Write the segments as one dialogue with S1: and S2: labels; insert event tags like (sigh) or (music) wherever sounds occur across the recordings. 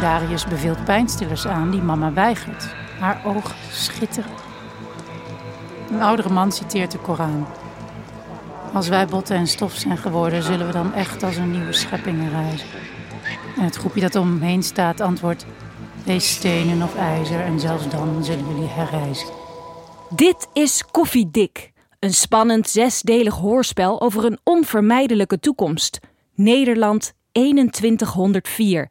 S1: Darius beveelt pijnstillers aan die mama weigert. Haar ogen schitteren. Een oudere man citeert de Koran. Als wij botten en stof zijn geworden, zullen we dan echt als een nieuwe scheppingen reizen. En het groepje dat om hem heen staat antwoordt: Wees stenen of ijzer en zelfs dan zullen jullie herreizen.
S2: Dit is Koffiedik, een spannend zesdelig hoorspel over een onvermijdelijke toekomst. Nederland 2104.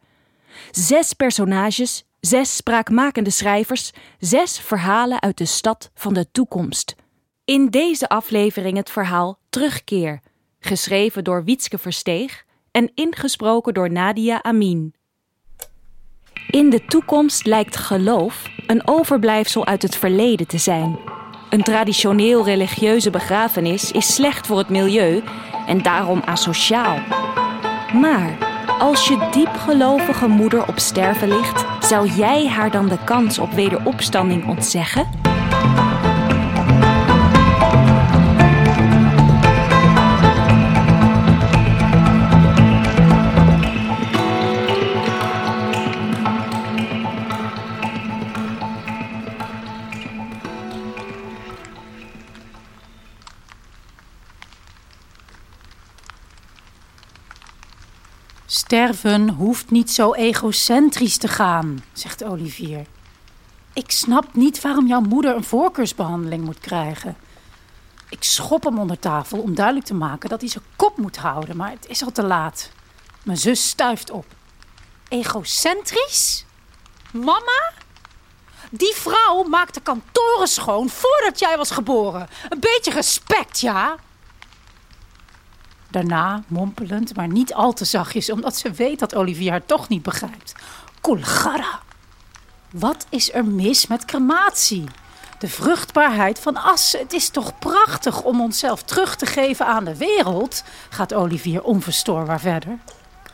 S2: Zes personages, zes spraakmakende schrijvers, zes verhalen uit de stad van de toekomst. In deze aflevering het verhaal Terugkeer, geschreven door Wietske Versteeg en ingesproken door Nadia Amin. In de toekomst lijkt geloof een overblijfsel uit het verleden te zijn. Een traditioneel religieuze begrafenis is slecht voor het milieu en daarom asociaal. Maar als je diepgelovige moeder op sterven ligt, zou jij haar dan de kans op wederopstanding ontzeggen?
S1: Sterven hoeft niet zo egocentrisch te gaan, zegt Olivier. Ik snap niet waarom jouw moeder een voorkeursbehandeling moet krijgen. Ik schop hem onder tafel om duidelijk te maken dat hij zijn kop moet houden, maar het is al te laat. Mijn zus stuift op. Egocentrisch? Mama? Die vrouw maakte kantoren schoon voordat jij was geboren. Een beetje respect, ja? Daarna, mompelend, maar niet al te zachtjes, omdat ze weet dat Olivier haar toch niet begrijpt. Kulgara. Wat is er mis met crematie? De vruchtbaarheid van assen. Het is toch prachtig om onszelf terug te geven aan de wereld, gaat Olivier onverstoorbaar verder.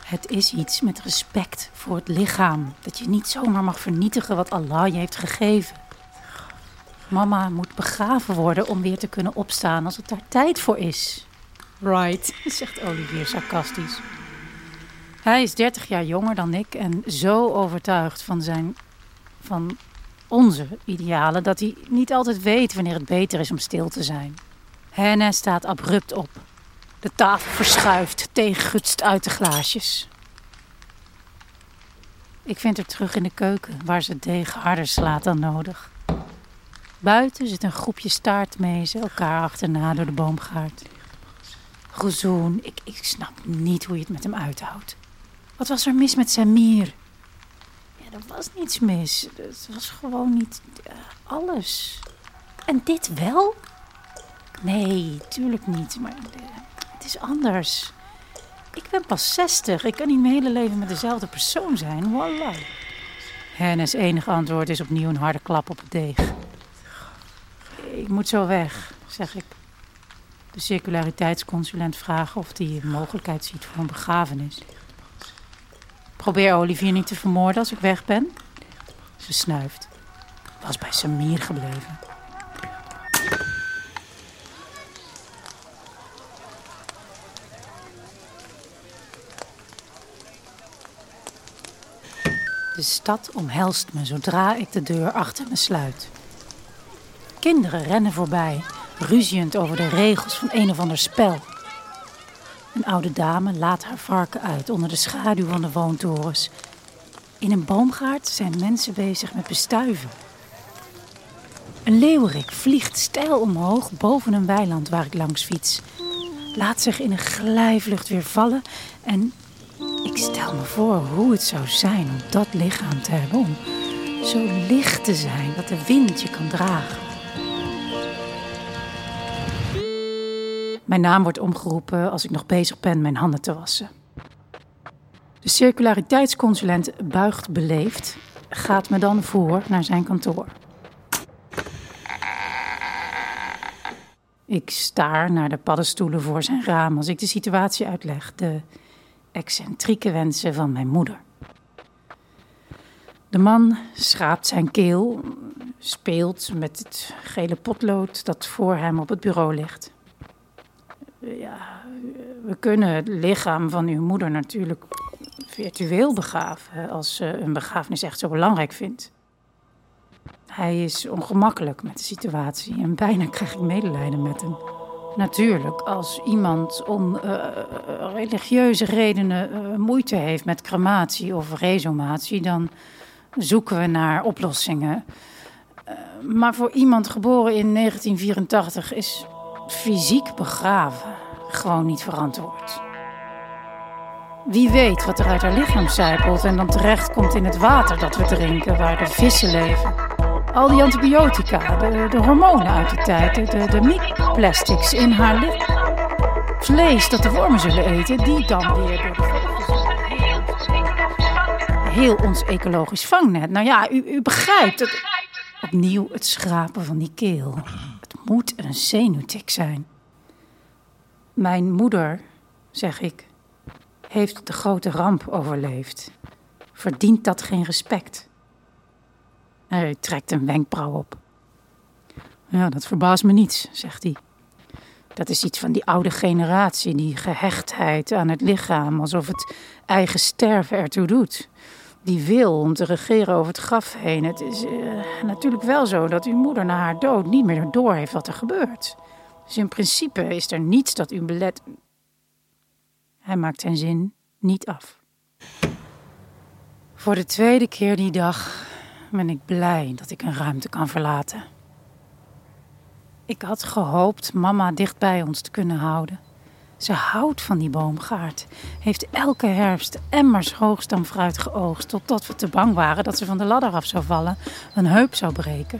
S1: Het is iets met respect voor het lichaam. Dat je niet zomaar mag vernietigen wat Allah je heeft gegeven. Mama moet begraven worden om weer te kunnen opstaan als het daar tijd voor is. Right, (laughs) zegt Olivier sarcastisch. Hij is 30 jaar jonger dan ik en zo overtuigd van zijn. van onze idealen dat hij niet altijd weet wanneer het beter is om stil te zijn. Henne staat abrupt op. De tafel verschuift, tegengutst uit de glaasjes. Ik vind haar terug in de keuken, waar ze het deeg harder slaat dan nodig. Buiten zit een groepje staartmezen elkaar achterna door de boomgaard. Gezoen, ik, ik snap niet hoe je het met hem uithoudt. Wat was er mis met Samir? Ja, er was niets mis. Het was gewoon niet uh, alles. En dit wel? Nee, tuurlijk niet. Maar uh, het is anders. Ik ben pas 60. Ik kan niet mijn hele leven met dezelfde persoon zijn. Voilà. Hennes enige antwoord is opnieuw een harde klap op het deeg. Ik moet zo weg, zeg ik de circulariteitsconsulent vragen of hij een mogelijkheid ziet voor een begrafenis. Probeer Olivier niet te vermoorden als ik weg ben. Ze snuift. Was bij Samir gebleven. De stad omhelst me zodra ik de deur achter me sluit. Kinderen rennen voorbij, ruziend over de regels van een of ander spel. Een oude dame laat haar varken uit onder de schaduw van de woontorens. In een boomgaard zijn mensen bezig met bestuiven. Een leeuwerik vliegt steil omhoog boven een weiland waar ik langs fiets. Laat zich in een glijvlucht weer vallen en ik stel me voor hoe het zou zijn om dat lichaam te hebben. Om zo licht te zijn dat de wind je kan dragen. Mijn naam wordt omgeroepen als ik nog bezig ben mijn handen te wassen. De circulariteitsconsulent buigt beleefd, gaat me dan voor naar zijn kantoor. Ik staar naar de paddenstoelen voor zijn raam als ik de situatie uitleg, de excentrieke wensen van mijn moeder. De man schraapt zijn keel, speelt met het gele potlood dat voor hem op het bureau ligt ja, we kunnen het lichaam van uw moeder natuurlijk virtueel begraven als ze een begrafenis echt zo belangrijk vindt. Hij is ongemakkelijk met de situatie en bijna krijg ik medelijden met hem. Natuurlijk, als iemand om uh, religieuze redenen uh, moeite heeft met crematie of resumatie, dan zoeken we naar oplossingen. maar voor iemand geboren in 1984 is fysiek begraven gewoon niet verantwoord. Wie weet wat er uit haar lichaam zijpelt en dan terecht komt in het water dat we drinken, waar de vissen leven. Al die antibiotica, de, de hormonen uit die tijd, de, de microplastics in haar lichaam. Vlees dat de wormen zullen eten, die dan weer door de Heel ons ecologisch vangnet. Nou ja, u, u begrijpt het. Opnieuw het schrapen van die keel. Moet een zenuwtik zijn. Mijn moeder, zeg ik, heeft de grote ramp overleefd. Verdient dat geen respect? Hij trekt een wenkbrauw op. Ja, dat verbaast me niets, zegt hij. Dat is iets van die oude generatie, die gehechtheid aan het lichaam, alsof het eigen sterven ertoe doet. Die wil om te regeren over het graf heen. Het is uh, natuurlijk wel zo dat uw moeder na haar dood niet meer door heeft wat er gebeurt. Dus in principe is er niets dat u belet. Hij maakt zijn zin niet af. Voor de tweede keer die dag ben ik blij dat ik een ruimte kan verlaten. Ik had gehoopt mama dicht bij ons te kunnen houden. Ze houdt van die boomgaard. Heeft elke herfst emmers hoogstamfruit geoogst. Totdat we te bang waren dat ze van de ladder af zou vallen, een heup zou breken.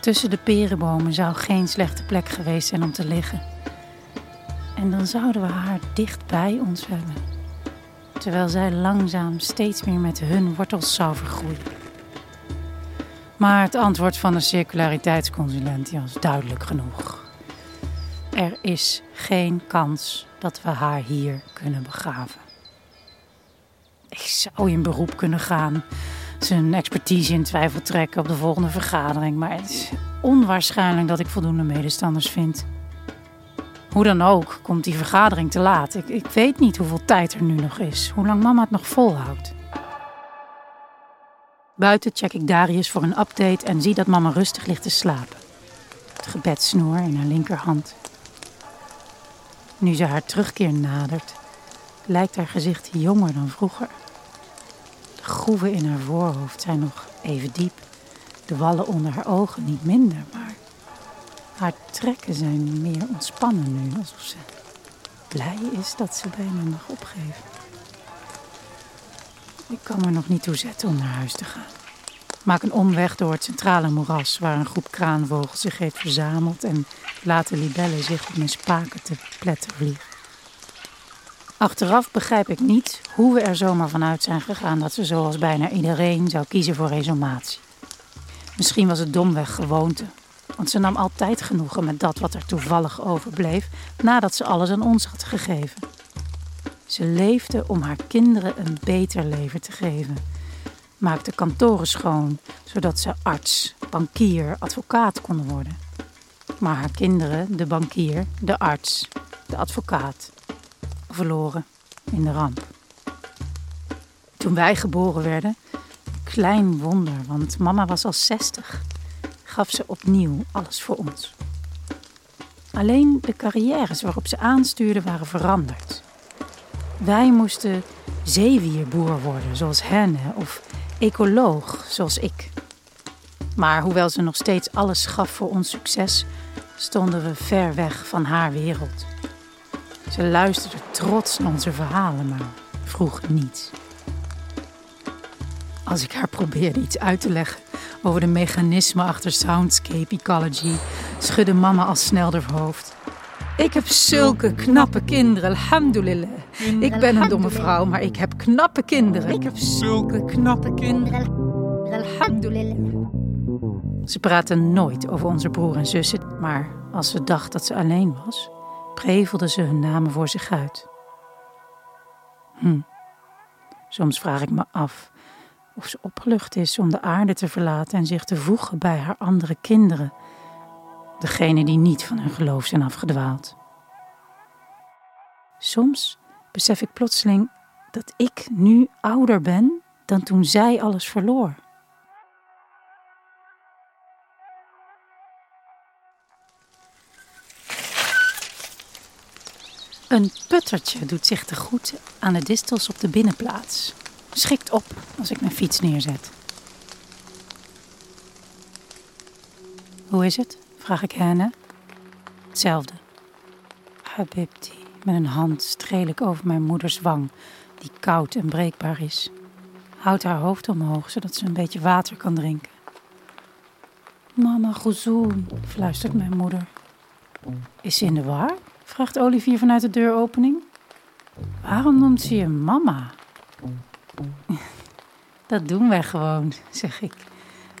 S1: Tussen de perenbomen zou geen slechte plek geweest zijn om te liggen. En dan zouden we haar dicht bij ons hebben. Terwijl zij langzaam steeds meer met hun wortels zou vergroeien. Maar het antwoord van de circulariteitsconsulent was duidelijk genoeg. Er is geen kans dat we haar hier kunnen begraven. Ik zou in beroep kunnen gaan, zijn expertise in twijfel trekken op de volgende vergadering, maar het is onwaarschijnlijk dat ik voldoende medestanders vind. Hoe dan ook, komt die vergadering te laat. Ik, ik weet niet hoeveel tijd er nu nog is, hoe lang mama het nog volhoudt. Buiten check ik Darius voor een update en zie dat mama rustig ligt te slapen. Het gebedsnoer in haar linkerhand. Nu ze haar terugkeer nadert, lijkt haar gezicht jonger dan vroeger. De groeven in haar voorhoofd zijn nog even diep. De wallen onder haar ogen niet minder, maar haar trekken zijn meer ontspannen nu, alsof ze blij is dat ze bijna mag opgeven. Ik kan me nog niet toe zetten om naar huis te gaan. Maak een omweg door het centrale moeras waar een groep kraanvogels zich heeft verzameld en laten libellen zich op mijn spaken te pletten vliegen. Achteraf begrijp ik niet hoe we er zomaar vanuit zijn gegaan dat ze zoals bijna iedereen zou kiezen voor resumatie. Misschien was het domweg gewoonte, want ze nam altijd genoegen met dat wat er toevallig overbleef nadat ze alles aan ons had gegeven. Ze leefde om haar kinderen een beter leven te geven. Maakte kantoren schoon, zodat ze arts, bankier, advocaat konden worden. Maar haar kinderen, de bankier, de arts, de advocaat, verloren in de ramp. Toen wij geboren werden, klein wonder, want mama was al 60, gaf ze opnieuw alles voor ons. Alleen de carrières waarop ze aanstuurde waren veranderd. Wij moesten zeewierboer worden, zoals hen, of ecoloog, zoals ik. Maar hoewel ze nog steeds alles gaf voor ons succes, stonden we ver weg van haar wereld. Ze luisterde trots naar onze verhalen, maar vroeg niets. Als ik haar probeerde iets uit te leggen over de mechanismen achter soundscape ecology, schudde mama al snel haar hoofd. Ik heb zulke knappe kinderen, alhamdulillah. Ik ben een domme vrouw, maar ik heb knappe kinderen. Ik heb zulke knappe kinderen. Ze praatte nooit over onze broer en zussen, maar als ze dacht dat ze alleen was, prevelde ze hun namen voor zich uit. Hm. Soms vraag ik me af of ze opgelucht is om de aarde te verlaten en zich te voegen bij haar andere kinderen, degene die niet van hun geloof zijn afgedwaald. Soms besef ik plotseling dat ik nu ouder ben dan toen zij alles verloor. Een puttertje doet zich te goed aan de distels op de binnenplaats. Schikt op als ik mijn fiets neerzet. Hoe is het? vraag ik Henne. Hetzelfde. Habibti. Met een hand streel ik over mijn moeders wang, die koud en breekbaar is. Houdt haar hoofd omhoog, zodat ze een beetje water kan drinken. Mama, gezoen, fluistert mijn moeder. Is ze in de war? vraagt Olivier vanuit de deuropening. Waarom noemt ze je mama? (laughs) Dat doen wij gewoon, zeg ik.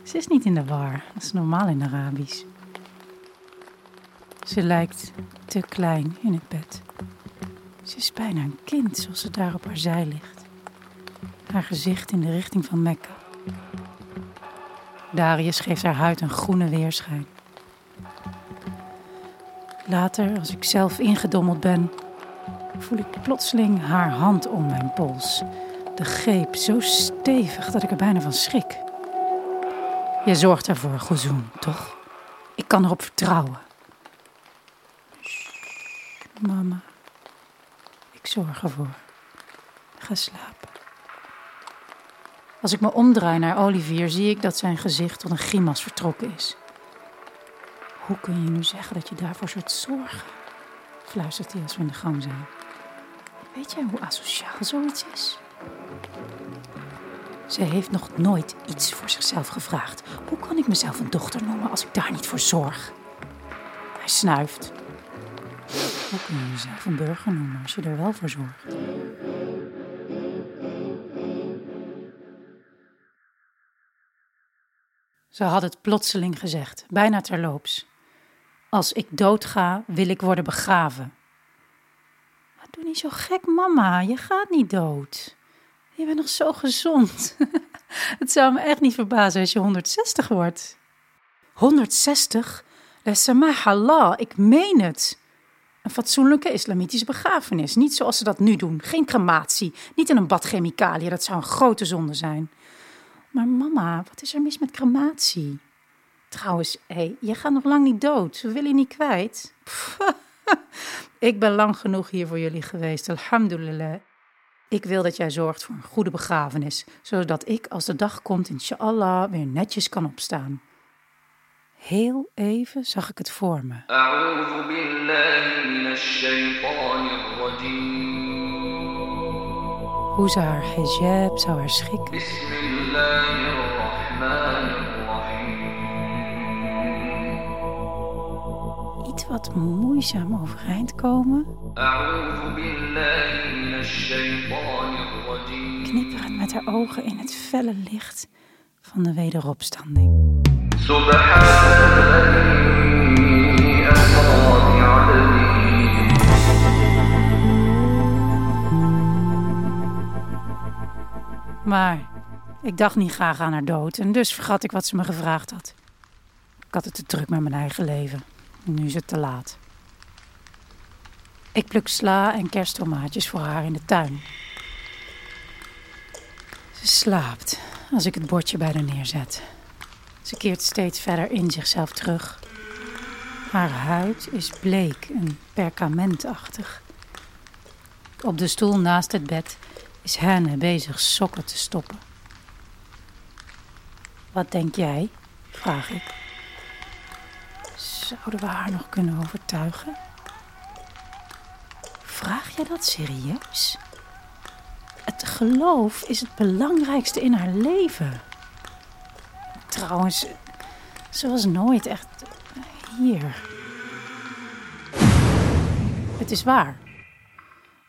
S1: Ze is niet in de war, dat is normaal in Arabisch. Ze lijkt te klein in het bed. Ze is bijna een kind zoals ze daar op haar zij ligt. Haar gezicht in de richting van Mekka. Darius geeft haar huid een groene weerschijn. Later, als ik zelf ingedommeld ben, voel ik plotseling haar hand om mijn pols. De greep zo stevig dat ik er bijna van schrik. Je zorgt ervoor, Gozoen, toch? Ik kan erop vertrouwen. mama. Ik zorg ervoor. Ga slapen. Als ik me omdraai naar Olivier, zie ik dat zijn gezicht tot een grimas vertrokken is. Hoe kun je nu zeggen dat je daarvoor zult zorgen? fluistert hij als we in de gang zijn. Weet jij hoe asociaal zoiets is? Ze heeft nog nooit iets voor zichzelf gevraagd. Hoe kan ik mezelf een dochter noemen als ik daar niet voor zorg? Hij snuift. Jezelf een burger noemen als je er wel voor zorgt? Ze had het plotseling gezegd, bijna terloops. Als ik doodga, wil ik worden begraven. Doe niet zo gek, mama. Je gaat niet dood. Je bent nog zo gezond. (laughs) Het zou me echt niet verbazen als je 160 wordt. 160? Allah, ik meen het. Een fatsoenlijke islamitische begrafenis. Niet zoals ze dat nu doen. Geen crematie. Niet in een bad chemicaliën. Dat zou een grote zonde zijn. Maar mama, wat is er mis met crematie? Trouwens, hé, je gaat nog lang niet dood. We willen je niet kwijt. (laughs) ik ben lang genoeg hier voor jullie geweest. Alhamdulillah. Ik wil dat jij zorgt voor een goede begrafenis, zodat ik als de dag komt, inshallah, weer netjes kan opstaan. Heel even zag ik het voor me. Hoe ze haar hijab zou haar schikken. Iets wat moeizaam overeind komen. Knipperend met haar ogen in het felle licht van de wederopstanding. Maar ik dacht niet graag aan haar dood en dus vergat ik wat ze me gevraagd had. Ik had het te druk met mijn eigen leven. Nu is het te laat. Ik pluk sla en kersttomaatjes voor haar in de tuin. Ze slaapt als ik het bordje bij haar neerzet. Ze keert steeds verder in zichzelf terug. Haar huid is bleek en perkamentachtig. Op de stoel naast het bed is Henne bezig sokken te stoppen. Wat denk jij? vraag ik. Zouden we haar nog kunnen overtuigen? Vraag jij dat serieus? Het geloof is het belangrijkste in haar leven. Trouwens, ze was nooit echt hier. Het is waar.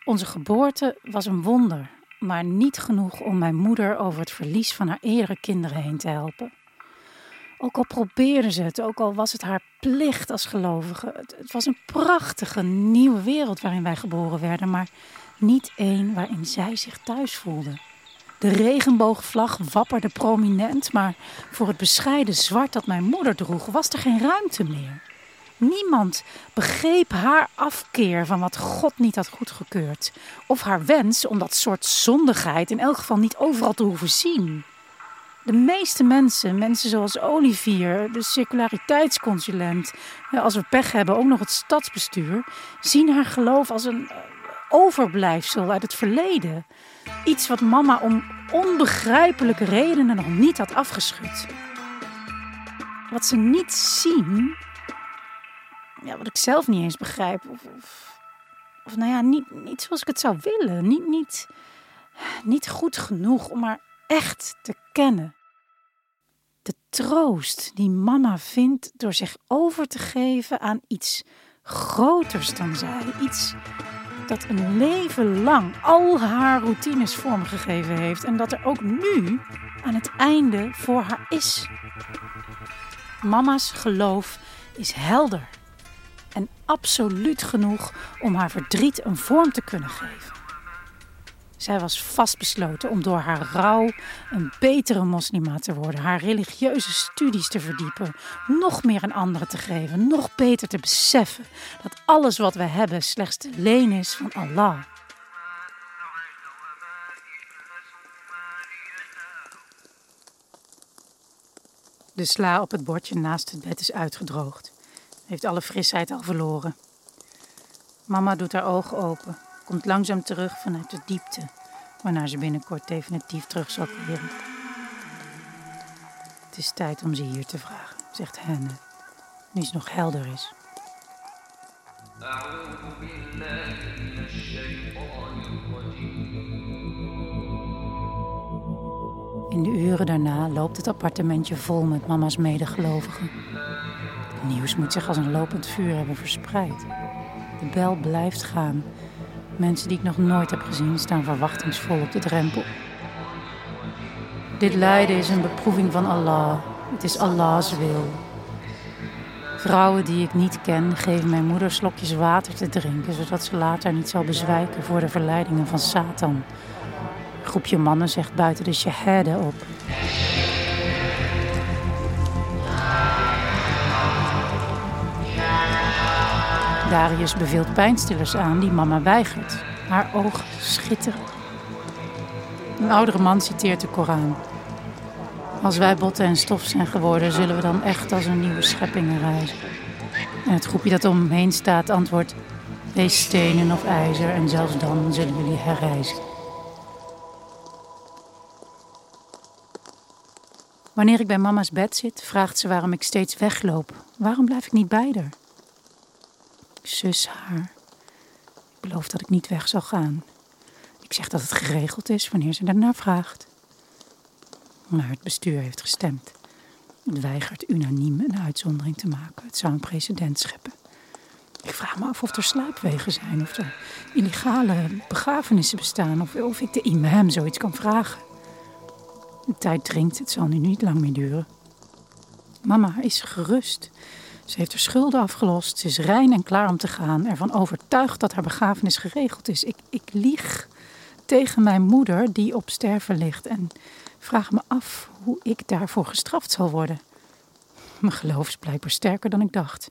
S1: Onze geboorte was een wonder, maar niet genoeg om mijn moeder over het verlies van haar eerdere kinderen heen te helpen. Ook al probeerde ze het, ook al was het haar plicht als gelovige. Het, het was een prachtige nieuwe wereld waarin wij geboren werden, maar niet één waarin zij zich thuis voelde. De regenboogvlag wapperde prominent, maar voor het bescheiden zwart dat mijn moeder droeg was er geen ruimte meer. Niemand begreep haar afkeer van wat God niet had goedgekeurd. Of haar wens om dat soort zondigheid in elk geval niet overal te hoeven zien. De meeste mensen, mensen zoals Olivier, de circulariteitsconsulent, als we pech hebben ook nog het stadsbestuur, zien haar geloof als een overblijfsel uit het verleden. Iets wat mama om onbegrijpelijke redenen nog niet had afgeschud. Wat ze niet zien, ja, wat ik zelf niet eens begrijp, of, of, nou ja, niet, niet zoals ik het zou willen, niet, niet, niet goed genoeg om haar echt te kennen. De troost die mama vindt door zich over te geven aan iets groters dan zij, iets dat een leven lang al haar routines vormgegeven heeft en dat er ook nu aan het einde voor haar is. Mama's geloof is helder en absoluut genoeg om haar verdriet een vorm te kunnen geven. Zij was vastbesloten om door haar rouw een betere moslima te worden, haar religieuze studies te verdiepen, nog meer aan anderen te geven, nog beter te beseffen dat alles wat we hebben slechts de leen is van Allah. De sla op het bordje naast het bed is uitgedroogd. Heeft alle frisheid al verloren. Mama doet haar ogen open, komt langzaam terug vanuit de diepte, waarna ze binnenkort definitief terug zal keren. Het is tijd om ze hier te vragen, zegt Henne, nu ze nog helder is. In de uren daarna loopt het appartementje vol met mama's medegelovigen. Het nieuws moet zich als een lopend vuur hebben verspreid. De bel blijft gaan. Mensen die ik nog nooit heb gezien staan verwachtingsvol op de drempel. Dit lijden is een beproeving van Allah. Het is Allah's wil. Vrouwen die ik niet ken geven mijn moeder slokjes water te drinken, zodat ze later niet zal bezwijken voor de verleidingen van Satan. Een groepje mannen zegt buiten de shahada op. Darius beveelt pijnstillers aan die mama weigert. Haar ogen schitteren. Een oudere man citeert de Koran. Als wij botten en stof zijn geworden, zullen we dan echt als een nieuwe scheppingen reizen. En het groepje dat om hem heen staat antwoordt: Wees stenen of ijzer en zelfs dan zullen jullie herreizen. Wanneer ik bij mama's bed zit, vraagt ze waarom ik steeds wegloop. Waarom blijf ik niet bij haar? Zus haar. Ik beloof dat ik niet weg zal gaan. Ik zeg dat het geregeld is wanneer ze daarnaar vraagt. Maar het bestuur heeft gestemd. Het weigert unaniem een uitzondering te maken. Het zou een precedent scheppen. Ik vraag me af of er sluipwegen zijn, of er illegale begrafenissen bestaan, of, of ik de imam zoiets kan vragen. De tijd dringt, het zal nu niet lang meer duren. Mama is gerust. Ze heeft haar schulden afgelost. Ze is rein en klaar om te gaan. Ervan overtuigd dat haar begrafenis geregeld is. Ik, ik lieg tegen mijn moeder die op sterven ligt. En vraag me af hoe ik daarvoor gestraft zal worden. Mijn geloof is blijkbaar sterker dan ik dacht.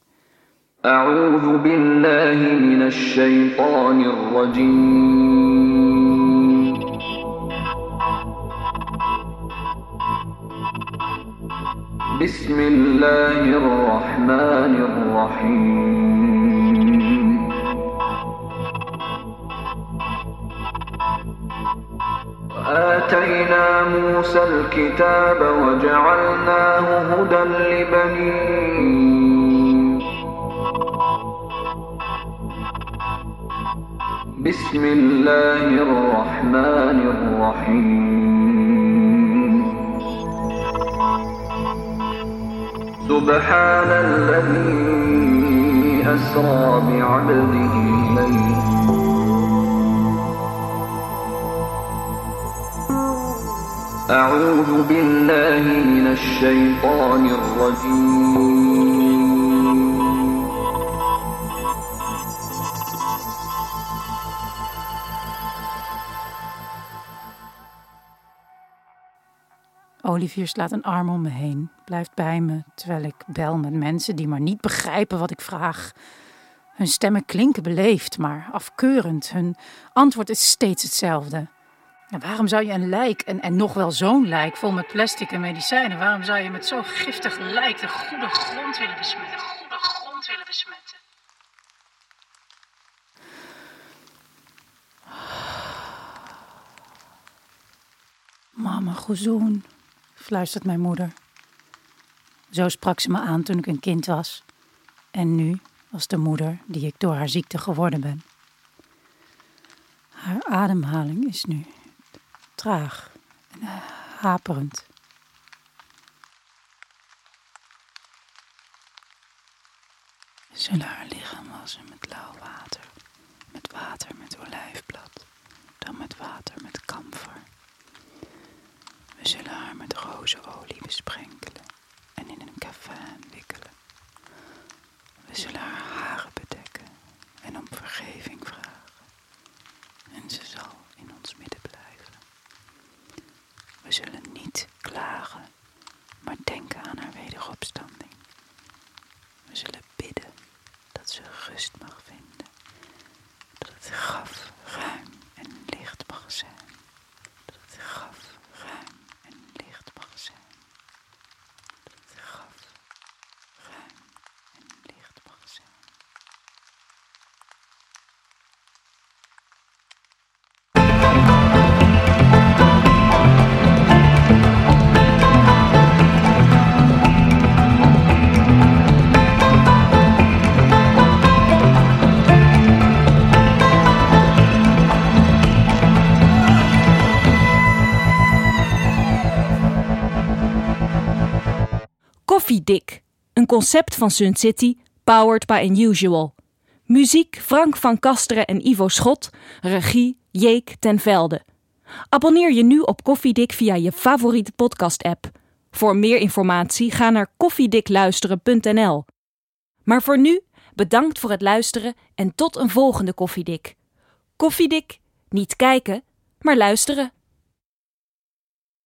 S3: أعوذ بالله من الشيطان الرجيم بسم الله الرحمن الرحيم. وآتينا موسى الكتاب وجعلناه هدى لبني بسم الله الرحمن الرحيم. سبحان الذي أسرى بعبده ليلا أعوذ بالله من الشيطان الرجيم.
S1: Olivier slaat een arm om me heen, blijft bij me terwijl ik bel met mensen die maar niet begrijpen wat ik vraag. Hun stemmen klinken beleefd, maar afkeurend. Hun antwoord is steeds hetzelfde. Waarom zou je een lijk, en, en nog wel zo'n lijk, vol met plastic en medicijnen, waarom zou je met zo'n giftig lijk de goede grond willen besmetten? De goede grond. Mama, goezoen, fluistert mijn moeder. Zo sprak ze me aan toen ik een kind was. En nu als de moeder die ik door haar ziekte geworden ben. Haar ademhaling is nu traag en haperend. We zullen haar lichaam wassen met lauw water, met water met olijfblad, dan met water met kamfer. We zullen haar met rozenolie besprenkelen en in een café wikkelen. We zullen haar
S2: Koffiedik, een concept van Sun City, powered by Unusual. Muziek Frank van Kasteren en Ivo Schot, regie Jeek ten Velde. Abonneer je nu op Koffiedik via je favoriete podcast-app. Voor meer informatie ga naar koffiedikluisteren.nl. Maar voor nu, bedankt voor het luisteren en tot een volgende Koffiedik. Koffiedik, niet kijken, maar luisteren.